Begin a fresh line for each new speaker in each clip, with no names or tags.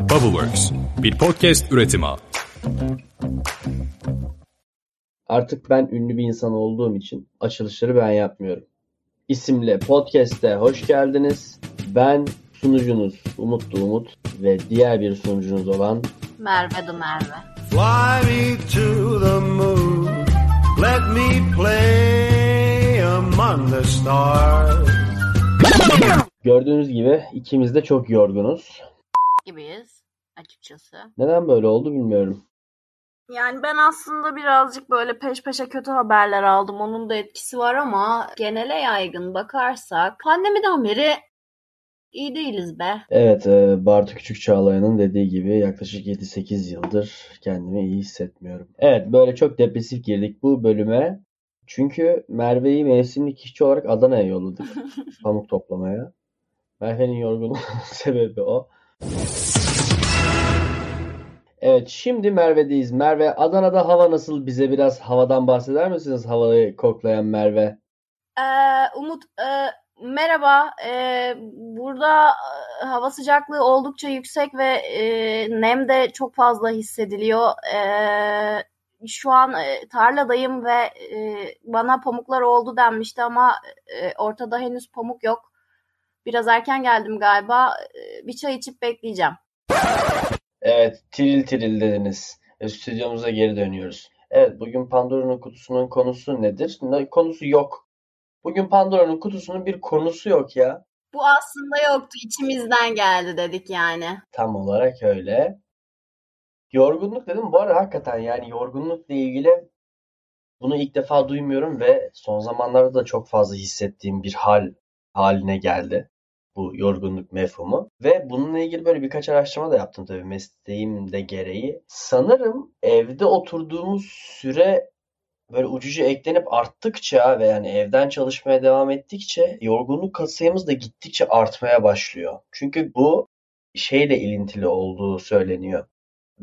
Bubbleworks, bir podcast üretimi.
Artık ben ünlü bir insan olduğum için açılışları ben yapmıyorum. İsimle podcast'te hoş geldiniz. Ben sunucunuz Umutlu Umut ve diğer bir sunucunuz olan
Merve du Merve.
Fly me to the moon. Let me play among the stars.
gördüğünüz gibi ikimiz de çok yorgunuz.
Gibiyiz açıkçası.
Neden böyle oldu bilmiyorum.
Yani ben aslında birazcık böyle peş peşe kötü haberler aldım. Onun da etkisi var ama genele yaygın bakarsak pandemiden beri iyi değiliz be.
Evet, e, Bartu Küçük Çağlayan'ın dediği gibi yaklaşık 7-8 yıldır kendimi iyi hissetmiyorum. Evet, böyle çok depresif girdik bu bölüme. Çünkü Merve'yi mevsimlik işçi olarak Adana'ya yolladık pamuk toplamaya. Merve'nin yorgunluğu sebebi o. Evet, şimdi Merve'deyiz. Merve, Adana'da hava nasıl? Bize biraz havadan bahseder misiniz? Havayı koklayan Merve.
Ee, Umut e, merhaba. Ee, burada e, hava sıcaklığı oldukça yüksek ve e, nem de çok fazla hissediliyor. Ee, şu an e, tarladayım ve e, bana pamuklar oldu denmişti ama e, ortada henüz pamuk yok. Biraz erken geldim galiba. Ee, bir çay içip bekleyeceğim.
Evet, tiril tiril dediniz. E, stüdyomuza geri dönüyoruz. Evet, bugün Pandora'nın kutusunun konusu nedir? Ne- Konusu yok. Bugün Pandora'nın kutusunun bir konusu yok ya.
Bu aslında yoktu. içimizden geldi dedik yani.
Tam olarak öyle. Yorgunluk dedim. Bu arada hakikaten yani yorgunlukla ilgili bunu ilk defa duymuyorum ve son zamanlarda da çok fazla hissettiğim bir hal haline geldi bu yorgunluk mefhumu. Ve bununla ilgili böyle birkaç araştırma da yaptım tabii mesleğim de gereği. Sanırım evde oturduğumuz süre böyle ucuca eklenip arttıkça ve yani evden çalışmaya devam ettikçe yorgunluk katsayımız da gittikçe artmaya başlıyor. Çünkü bu şeyle ilintili olduğu söyleniyor.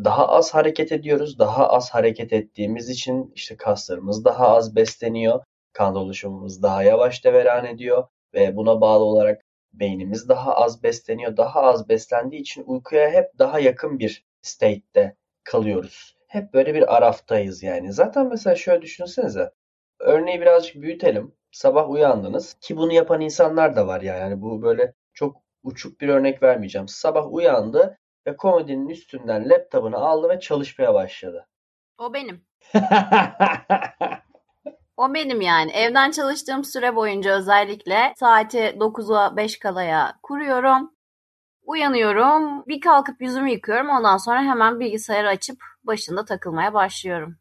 Daha az hareket ediyoruz. Daha az hareket ettiğimiz için işte kaslarımız daha az besleniyor. Kan dolaşımımız daha yavaş deveran ediyor ve buna bağlı olarak beynimiz daha az besleniyor. Daha az beslendiği için uykuya hep daha yakın bir state'te kalıyoruz. Hep böyle bir araftayız yani. Zaten mesela şöyle düşünsenize. Örneği birazcık büyütelim. Sabah uyandınız ki bunu yapan insanlar da var yani. Yani bu böyle çok uçuk bir örnek vermeyeceğim. Sabah uyandı ve komodinin üstünden laptopunu aldı ve çalışmaya başladı.
O benim. O benim yani. Evden çalıştığım süre boyunca özellikle saati 9'a 5 kalaya kuruyorum. Uyanıyorum. Bir kalkıp yüzümü yıkıyorum. Ondan sonra hemen bilgisayarı açıp başında takılmaya başlıyorum.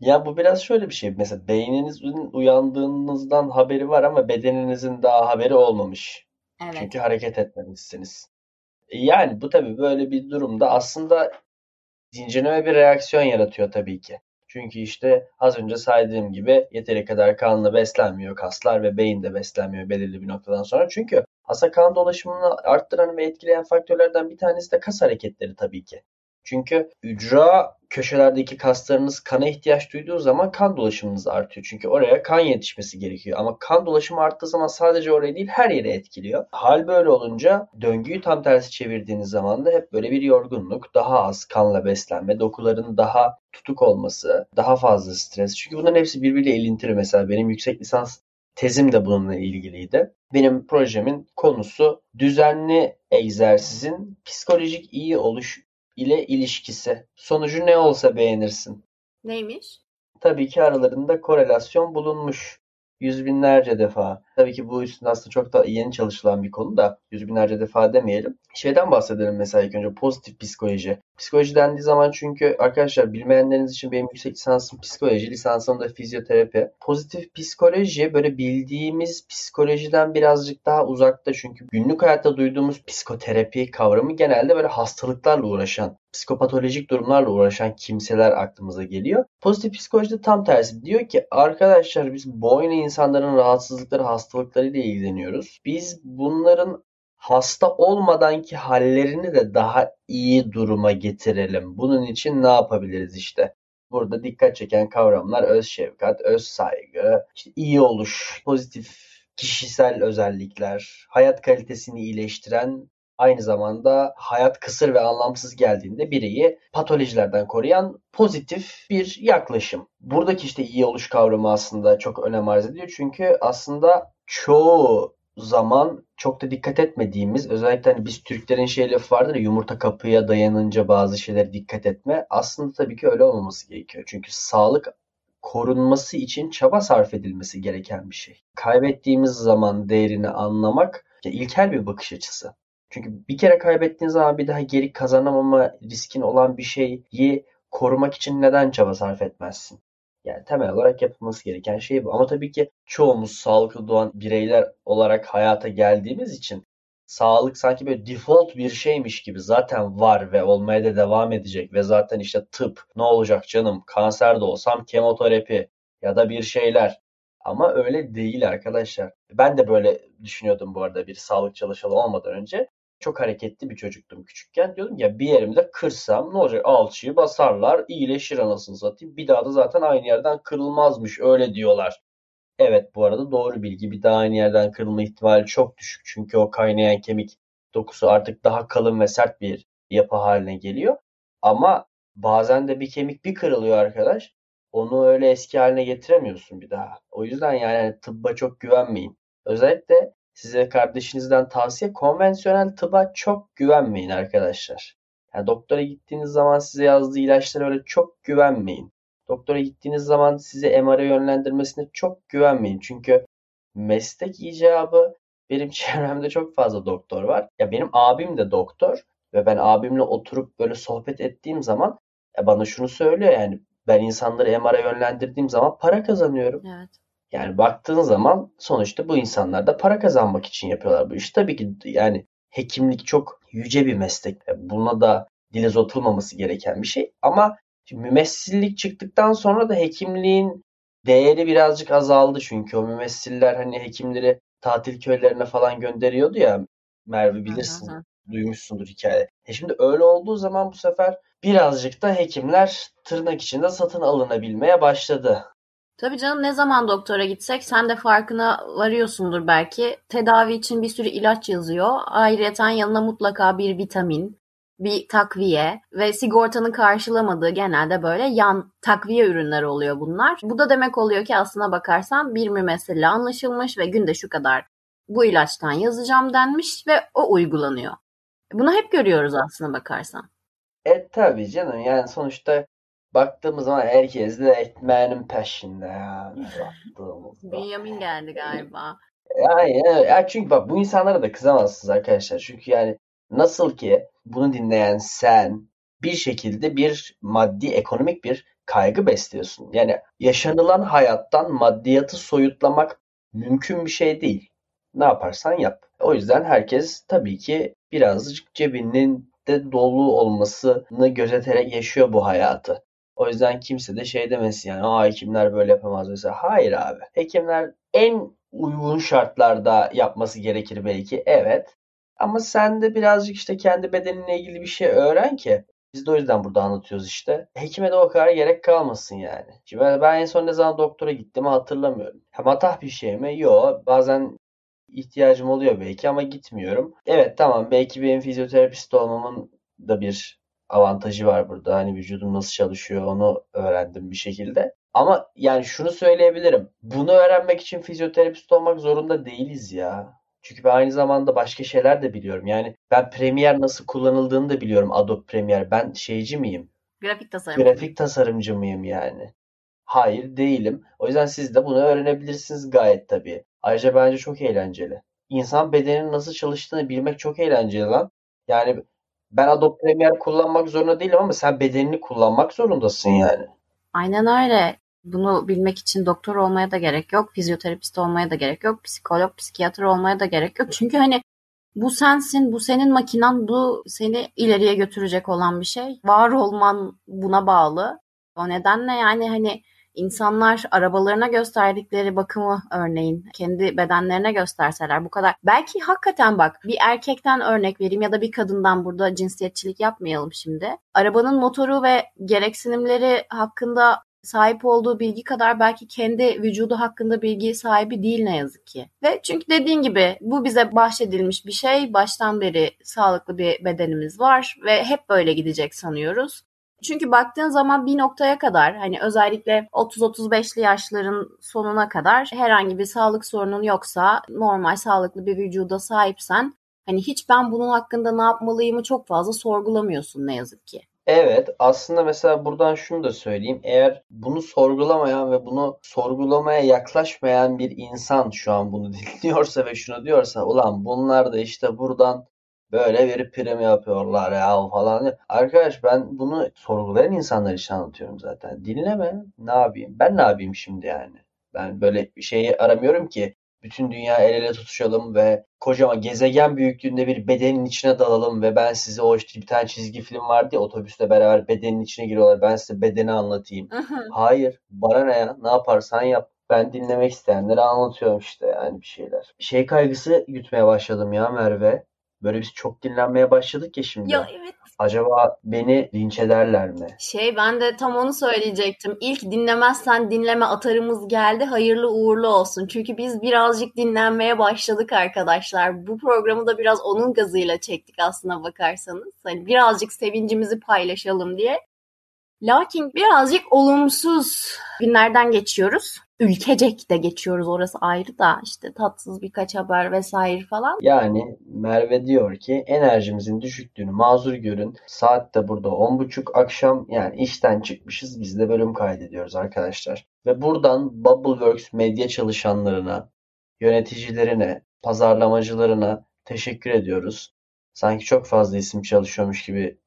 Ya bu biraz şöyle bir şey. Mesela beyninizin uyandığınızdan haberi var ama bedeninizin daha haberi olmamış.
Evet.
Çünkü hareket etmemişsiniz. E Yani bu tabii böyle bir durumda aslında zincirleme bir reaksiyon yaratıyor tabii ki. Çünkü işte az önce saydığım gibi yeteri kadar kanla beslenmiyor kaslar ve beyin de beslenmiyor belirli bir noktadan sonra. Çünkü aslında kan dolaşımını arttıran ve etkileyen faktörlerden bir tanesi de kas hareketleri tabii ki. Çünkü ücra köşelerdeki kaslarınız kana ihtiyaç duyduğu zaman kan dolaşımınız artıyor. Çünkü oraya kan yetişmesi gerekiyor. Ama kan dolaşımı arttığı zaman sadece oraya değil her yere etkiliyor. Hal böyle olunca döngüyü tam tersi çevirdiğiniz zaman da hep böyle bir yorgunluk, daha az kanla beslenme, dokuların daha tutuk olması, daha fazla stres. Çünkü bunların hepsi birbiriyle ilintili. Mesela benim yüksek lisans tezim de bununla ilgiliydi. Benim projemin konusu düzenli egzersizin psikolojik iyi oluş ile ilişkisi. Sonucu ne olsa beğenirsin.
Neymiş?
Tabii ki aralarında korelasyon bulunmuş. Yüz binlerce defa. Tabii ki bu üstünde aslında çok da yeni çalışılan bir konu da yüz binlerce defa demeyelim. Şeyden bahsedelim mesela ilk önce pozitif psikoloji. Psikoloji dendiği zaman çünkü arkadaşlar bilmeyenleriniz için benim yüksek lisansım psikoloji, lisansım da fizyoterapi. Pozitif psikoloji böyle bildiğimiz psikolojiden birazcık daha uzakta çünkü günlük hayatta duyduğumuz psikoterapi kavramı genelde böyle hastalıklarla uğraşan, psikopatolojik durumlarla uğraşan kimseler aklımıza geliyor. Pozitif psikolojide tam tersi. Diyor ki arkadaşlar biz boyun insanların rahatsızlıkları, hastalıklarıyla ilgileniyoruz. Biz bunların hasta olmadanki hallerini de daha iyi duruma getirelim. Bunun için ne yapabiliriz işte? Burada dikkat çeken kavramlar öz şefkat, öz saygı, işte iyi oluş, pozitif kişisel özellikler, hayat kalitesini iyileştiren aynı zamanda hayat kısır ve anlamsız geldiğinde bireyi patolojilerden koruyan pozitif bir yaklaşım. Buradaki işte iyi oluş kavramı aslında çok önem arz ediyor. Çünkü aslında çoğu zaman çok da dikkat etmediğimiz özellikle hani biz Türklerin şey lafı vardır ya yumurta kapıya dayanınca bazı şeylere dikkat etme. Aslında tabii ki öyle olmaması gerekiyor. Çünkü sağlık korunması için çaba sarf edilmesi gereken bir şey. Kaybettiğimiz zaman değerini anlamak ilkel bir bakış açısı. Çünkü bir kere kaybettiğin zaman bir daha geri kazanamama riskin olan bir şeyi korumak için neden çaba sarf etmezsin? Yani temel olarak yapılması gereken şey bu. Ama tabii ki çoğumuz sağlıklı doğan bireyler olarak hayata geldiğimiz için sağlık sanki böyle default bir şeymiş gibi zaten var ve olmaya da devam edecek ve zaten işte tıp ne olacak canım kanser de olsam kemoterapi ya da bir şeyler ama öyle değil arkadaşlar. Ben de böyle düşünüyordum bu arada bir sağlık çalışanı olmadan önce. Çok hareketli bir çocuktum küçükken. Diyordum ya bir yerimde kırsam ne olacak? Alçıyı basarlar, iyileşir anasını satayım. Bir daha da zaten aynı yerden kırılmazmış öyle diyorlar. Evet bu arada doğru bilgi. Bir daha aynı yerden kırılma ihtimali çok düşük. Çünkü o kaynayan kemik dokusu artık daha kalın ve sert bir yapı haline geliyor. Ama bazen de bir kemik bir kırılıyor arkadaş. Onu öyle eski haline getiremiyorsun bir daha. O yüzden yani tıbba çok güvenmeyin. Özellikle size kardeşinizden tavsiye konvansiyonel tıba çok güvenmeyin arkadaşlar. Yani doktora gittiğiniz zaman size yazdığı ilaçlara öyle çok güvenmeyin. Doktora gittiğiniz zaman size MR'a yönlendirmesine çok güvenmeyin. Çünkü meslek icabı benim çevremde çok fazla doktor var. Ya benim abim de doktor ve ben abimle oturup böyle sohbet ettiğim zaman ya bana şunu söylüyor yani ben insanları MR'a yönlendirdiğim zaman para kazanıyorum.
Evet.
Yani baktığın zaman sonuçta bu insanlar da para kazanmak için yapıyorlar bu işi. Tabii ki yani hekimlik çok yüce bir meslek. Buna da dile uzatılmaması gereken bir şey. Ama mümessillik çıktıktan sonra da hekimliğin değeri birazcık azaldı. Çünkü o mümessiller hani hekimleri tatil köylerine falan gönderiyordu ya. Merve bilirsin.
Hı hı.
Duymuşsundur hikaye. E şimdi öyle olduğu zaman bu sefer birazcık da hekimler tırnak içinde satın alınabilmeye başladı.
Tabii canım ne zaman doktora gitsek sen de farkına varıyorsundur belki. Tedavi için bir sürü ilaç yazıyor. Ayrıyeten yanına mutlaka bir vitamin, bir takviye ve sigortanın karşılamadığı genelde böyle yan takviye ürünleri oluyor bunlar. Bu da demek oluyor ki aslına bakarsan bir mümessille anlaşılmış ve günde şu kadar bu ilaçtan yazacağım denmiş ve o uygulanıyor. Bunu hep görüyoruz aslına bakarsan.
E tabii canım yani sonuçta baktığımız zaman herkes de ekmeğinin peşinde yani baktığımızda.
Bünyamin geldi galiba.
Yani, ya çünkü bak bu insanlara da kızamazsınız arkadaşlar. Çünkü yani nasıl ki bunu dinleyen sen bir şekilde bir maddi ekonomik bir kaygı besliyorsun. Yani yaşanılan hayattan maddiyatı soyutlamak mümkün bir şey değil. Ne yaparsan yap. O yüzden herkes tabii ki birazcık cebinin de dolu olmasını gözeterek yaşıyor bu hayatı. O yüzden kimse de şey demesin yani aa hekimler böyle yapamaz mesela. Hayır abi. Hekimler en uygun şartlarda yapması gerekir belki. Evet. Ama sen de birazcık işte kendi bedeninle ilgili bir şey öğren ki. Biz de o yüzden burada anlatıyoruz işte. Hekime de o kadar gerek kalmasın yani. Şimdi ben, en son ne zaman doktora gittiğimi hatırlamıyorum. Ha, bir şey mi? Yok. Bazen ihtiyacım oluyor belki ama gitmiyorum. Evet tamam belki benim fizyoterapist olmamın da bir avantajı var burada. Hani vücudum nasıl çalışıyor onu öğrendim bir şekilde. Ama yani şunu söyleyebilirim. Bunu öğrenmek için fizyoterapist olmak zorunda değiliz ya. Çünkü ben aynı zamanda başka şeyler de biliyorum. Yani ben Premiere nasıl kullanıldığını da biliyorum Adobe Premiere. Ben şeyci miyim?
Grafik tasarım.
Grafik tasarımcı mıyım yani? Hayır değilim. O yüzden siz de bunu öğrenebilirsiniz gayet tabii. Ayrıca bence çok eğlenceli. İnsan bedeninin nasıl çalıştığını bilmek çok eğlenceli lan. Yani ben Adobe Premiere kullanmak zorunda değilim ama sen bedenini kullanmak zorundasın yani.
Aynen öyle. Bunu bilmek için doktor olmaya da gerek yok, fizyoterapist olmaya da gerek yok, psikolog, psikiyatr olmaya da gerek yok. Çünkü hani bu sensin, bu senin makinan, bu seni ileriye götürecek olan bir şey. Var olman buna bağlı. O nedenle yani hani insanlar arabalarına gösterdikleri bakımı örneğin kendi bedenlerine gösterseler bu kadar. Belki hakikaten bak bir erkekten örnek vereyim ya da bir kadından burada cinsiyetçilik yapmayalım şimdi. Arabanın motoru ve gereksinimleri hakkında sahip olduğu bilgi kadar belki kendi vücudu hakkında bilgi sahibi değil ne yazık ki. Ve çünkü dediğin gibi bu bize bahşedilmiş bir şey. Baştan beri sağlıklı bir bedenimiz var ve hep böyle gidecek sanıyoruz. Çünkü baktığın zaman bir noktaya kadar hani özellikle 30-35'li yaşların sonuna kadar herhangi bir sağlık sorunun yoksa normal sağlıklı bir vücuda sahipsen hani hiç ben bunun hakkında ne yapmalıyımı çok fazla sorgulamıyorsun ne yazık ki.
Evet, aslında mesela buradan şunu da söyleyeyim. Eğer bunu sorgulamayan ve bunu sorgulamaya yaklaşmayan bir insan şu an bunu dinliyorsa ve şunu diyorsa, ulan bunlar da işte buradan böyle bir prim yapıyorlar ya falan. Arkadaş ben bunu sorgulayan insanlar için anlatıyorum zaten. Dinleme. Ne yapayım? Ben ne yapayım şimdi yani? Ben böyle bir şeyi aramıyorum ki bütün dünya el ele tutuşalım ve kocaman gezegen büyüklüğünde bir bedenin içine dalalım ve ben size o işte bir tane çizgi film vardı ya otobüste beraber bedenin içine giriyorlar. Ben size bedeni anlatayım. Hayır. Bana ne ya? Ne yaparsan yap. Ben dinlemek isteyenlere anlatıyorum işte yani bir şeyler. Şey kaygısı gütmeye başladım ya Merve. Böyle biz çok dinlenmeye başladık ya şimdi.
Ya evet.
Acaba beni linç ederler mi?
Şey ben de tam onu söyleyecektim. İlk dinlemezsen dinleme atarımız geldi. Hayırlı uğurlu olsun. Çünkü biz birazcık dinlenmeye başladık arkadaşlar. Bu programı da biraz onun gazıyla çektik aslına bakarsanız. Hani birazcık sevincimizi paylaşalım diye. Lakin birazcık olumsuz günlerden geçiyoruz. Ülkecek de geçiyoruz orası ayrı da işte tatsız birkaç haber vesaire falan.
Yani Merve diyor ki enerjimizin düşüklüğünü mazur görün. Saat de burada 10.30 akşam yani işten çıkmışız biz de bölüm kaydediyoruz arkadaşlar. Ve buradan Bubbleworks medya çalışanlarına, yöneticilerine, pazarlamacılarına teşekkür ediyoruz. Sanki çok fazla isim çalışıyormuş gibi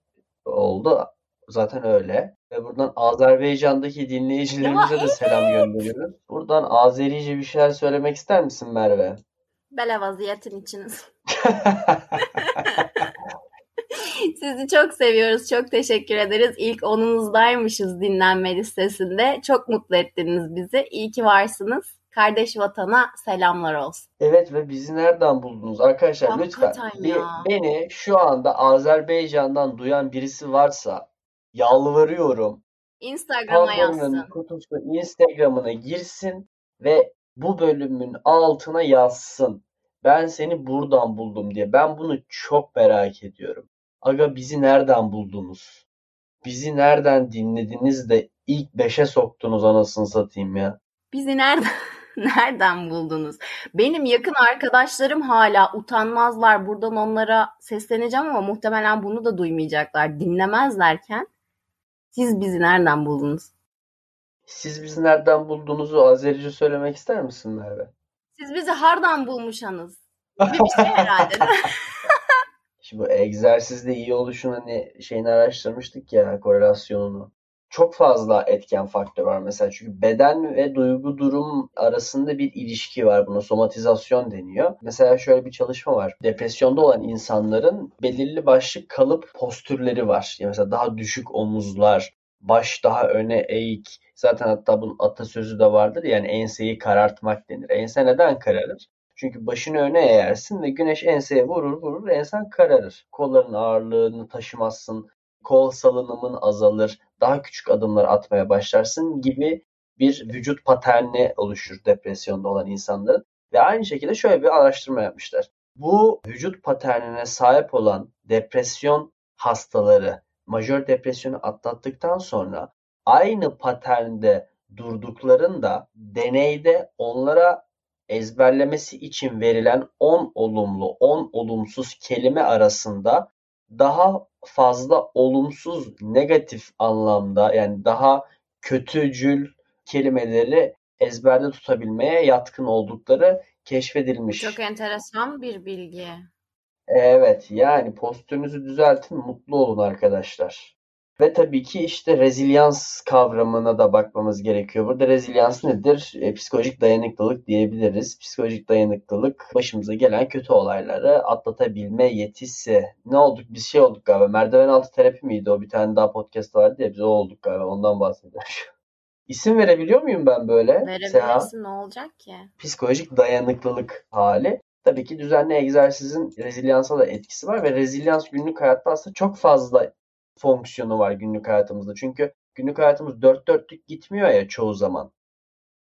oldu. Zaten öyle. Ve buradan Azerbaycan'daki dinleyicilerimize de selam gönderiyoruz. Buradan Azerice bir şeyler söylemek ister misin Merve?
Bele vaziyetin içiniz. Sizi çok seviyoruz. Çok teşekkür ederiz. İlk onunuzdaymışız dinlenme listesinde. Çok mutlu ettiniz bizi. İyi ki varsınız. Kardeş vatana selamlar olsun.
Evet ve bizi nereden buldunuz arkadaşlar lütfen
Hakikaten
bir-
ya.
beni şu anda Azerbaycan'dan duyan birisi varsa yalvarıyorum
Instagram'a yazsın.
kutusu Instagram'ına girsin ve bu bölümün altına yazsın. Ben seni buradan buldum diye. Ben bunu çok merak ediyorum. Aga bizi nereden buldunuz? Bizi nereden dinlediniz de ilk beşe soktunuz anasını satayım ya.
Bizi nereden nereden buldunuz? Benim yakın arkadaşlarım hala utanmazlar. Buradan onlara sesleneceğim ama muhtemelen bunu da duymayacaklar. Dinlemezlerken siz bizi nereden buldunuz?
Siz bizi nereden bulduğunuzu Azerice söylemek ister misin Merve?
Siz bizi hardan bulmuşanız. Bir şey herhalde değil mi?
Şimdi bu egzersizde iyi oluşun hani şeyini araştırmıştık ya korelasyonunu. Çok fazla etken faktör var mesela çünkü beden ve duygu durum arasında bir ilişki var. Buna somatizasyon deniyor. Mesela şöyle bir çalışma var. Depresyonda olan insanların belirli başlı kalıp postürleri var. Yani mesela daha düşük omuzlar, baş daha öne eğik. Zaten hatta bunun atasözü de vardır yani enseyi karartmak denir. Ense neden kararır? Çünkü başını öne eğersin ve güneş enseye vurur vurur ensen kararır. Kolların ağırlığını taşımazsın, kol salınımın azalır, daha küçük adımlar atmaya başlarsın gibi bir vücut paterni oluşur depresyonda olan insanların. Ve aynı şekilde şöyle bir araştırma yapmışlar. Bu vücut paternine sahip olan depresyon hastaları majör depresyonu atlattıktan sonra aynı paternde durduklarında deneyde onlara ezberlemesi için verilen 10 olumlu 10 olumsuz kelime arasında daha fazla olumsuz negatif anlamda yani daha kötücül kelimeleri ezberde tutabilmeye yatkın oldukları keşfedilmiş.
Çok enteresan bir bilgi.
Evet yani postürünüzü düzeltin mutlu olun arkadaşlar. Ve tabii ki işte rezilyans kavramına da bakmamız gerekiyor. Burada rezilyans nedir? E, psikolojik dayanıklılık diyebiliriz. Psikolojik dayanıklılık başımıza gelen kötü olayları atlatabilme yetisi. Ne olduk? Biz şey olduk galiba. Merdiven altı terapi miydi o? Bir tane daha podcast vardı ya biz o olduk galiba. Ondan bahsediyorum. İsim verebiliyor muyum ben böyle?
Verebilirsin ne olacak ki?
psikolojik dayanıklılık hali. Tabii ki düzenli egzersizin rezilyansa da etkisi var ve rezilyans günlük hayatta aslında çok fazla fonksiyonu var günlük hayatımızda. Çünkü Günlük hayatımız dört dörtlük gitmiyor ya çoğu zaman.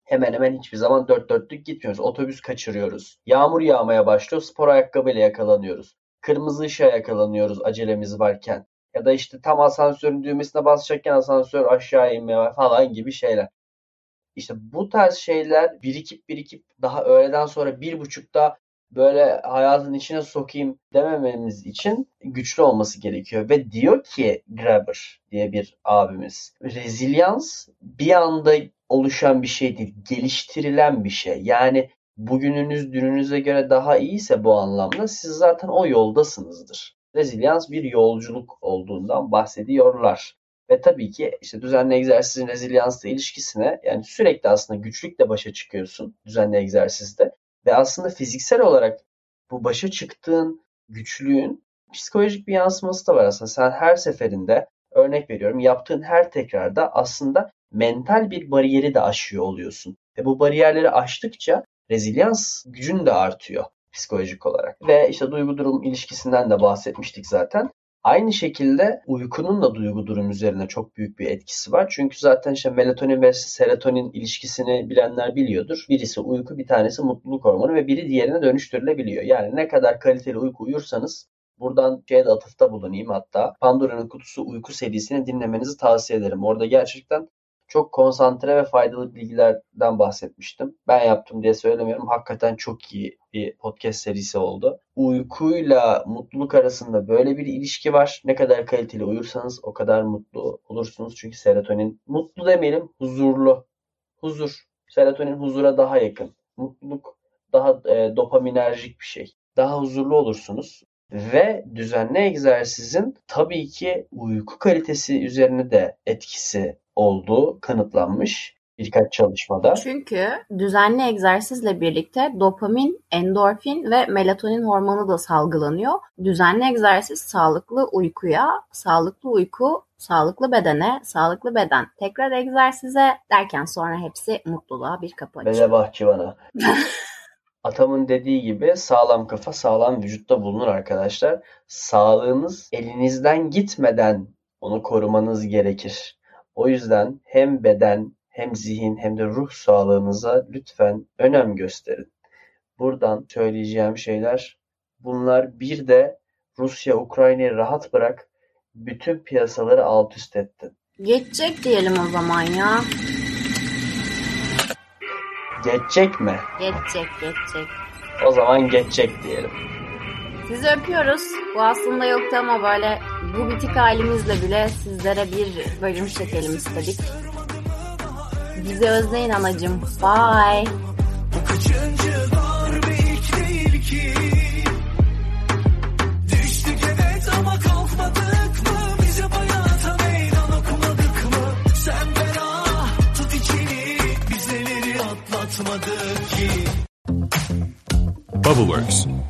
Hemen hemen hiçbir zaman dört dörtlük gitmiyoruz. Otobüs kaçırıyoruz. Yağmur yağmaya başlıyor. Spor ayakkabıyla yakalanıyoruz. Kırmızı ışığa yakalanıyoruz acelemiz varken. Ya da işte tam asansörün düğmesine basacakken asansör aşağı inmeye falan gibi şeyler. İşte bu tarz şeyler birikip birikip daha öğleden sonra bir buçukta böyle hayatın içine sokayım demememiz için güçlü olması gerekiyor. Ve diyor ki Graeber diye bir abimiz. Rezilyans bir anda oluşan bir şey değil. Geliştirilen bir şey. Yani bugününüz dününüze göre daha iyiyse bu anlamda siz zaten o yoldasınızdır. Rezilyans bir yolculuk olduğundan bahsediyorlar. Ve tabii ki işte düzenli egzersizin rezilyansla ilişkisine yani sürekli aslında güçlükle başa çıkıyorsun düzenli egzersizde. Ve aslında fiziksel olarak bu başa çıktığın güçlüğün psikolojik bir yansıması da var aslında. Sen her seferinde örnek veriyorum yaptığın her tekrarda aslında mental bir bariyeri de aşıyor oluyorsun. Ve bu bariyerleri aştıkça rezilyans gücün de artıyor psikolojik olarak. Ve işte duygu durum ilişkisinden de bahsetmiştik zaten. Aynı şekilde uykunun da duygu durum üzerine çok büyük bir etkisi var. Çünkü zaten işte melatonin ve serotonin ilişkisini bilenler biliyordur. Birisi uyku, bir tanesi mutluluk hormonu ve biri diğerine dönüştürülebiliyor. Yani ne kadar kaliteli uyku uyursanız Buradan şeye de atıfta bulunayım hatta. Pandora'nın Kutusu uyku serisini dinlemenizi tavsiye ederim. Orada gerçekten çok konsantre ve faydalı bilgilerden bahsetmiştim. Ben yaptım diye söylemiyorum. Hakikaten çok iyi bir podcast serisi oldu. Uykuyla mutluluk arasında böyle bir ilişki var. Ne kadar kaliteli uyursanız o kadar mutlu olursunuz. Çünkü serotonin mutlu demeyelim huzurlu. Huzur. Serotonin huzura daha yakın. Mutluluk daha e, dopaminerjik bir şey. Daha huzurlu olursunuz. Ve düzenli egzersizin tabii ki uyku kalitesi üzerine de etkisi olduğu kanıtlanmış birkaç çalışmada.
Çünkü düzenli egzersizle birlikte dopamin, endorfin ve melatonin hormonu da salgılanıyor. Düzenli egzersiz sağlıklı uykuya, sağlıklı uyku sağlıklı bedene, sağlıklı beden tekrar egzersize derken sonra hepsi mutluluğa bir kapı açıyor.
Bele bahçıvana. Atamın dediği gibi sağlam kafa sağlam vücutta bulunur arkadaşlar. Sağlığınız elinizden gitmeden onu korumanız gerekir. O yüzden hem beden hem zihin hem de ruh sağlığınıza lütfen önem gösterin. Buradan söyleyeceğim şeyler bunlar. Bir de Rusya Ukrayna'yı rahat bırak. Bütün piyasaları alt üst ettin.
Geçecek diyelim o zaman ya.
Geçecek mi?
Geçecek, geçecek.
O zaman geçecek diyelim.
Sizi öpüyoruz. Bu aslında yoktu ama böyle bu bitik halimizle bile sizlere bir bölüm çekelim istedik. Bizi özleyin anacım. Bye.
Bu kaçıncı darbe ilk değil ki Düştük evet ama kalkmadık mı Bize hayata meydan okumadık mı Sen ferah tut içini Biz neleri atlatmadık ki
Bubbleworks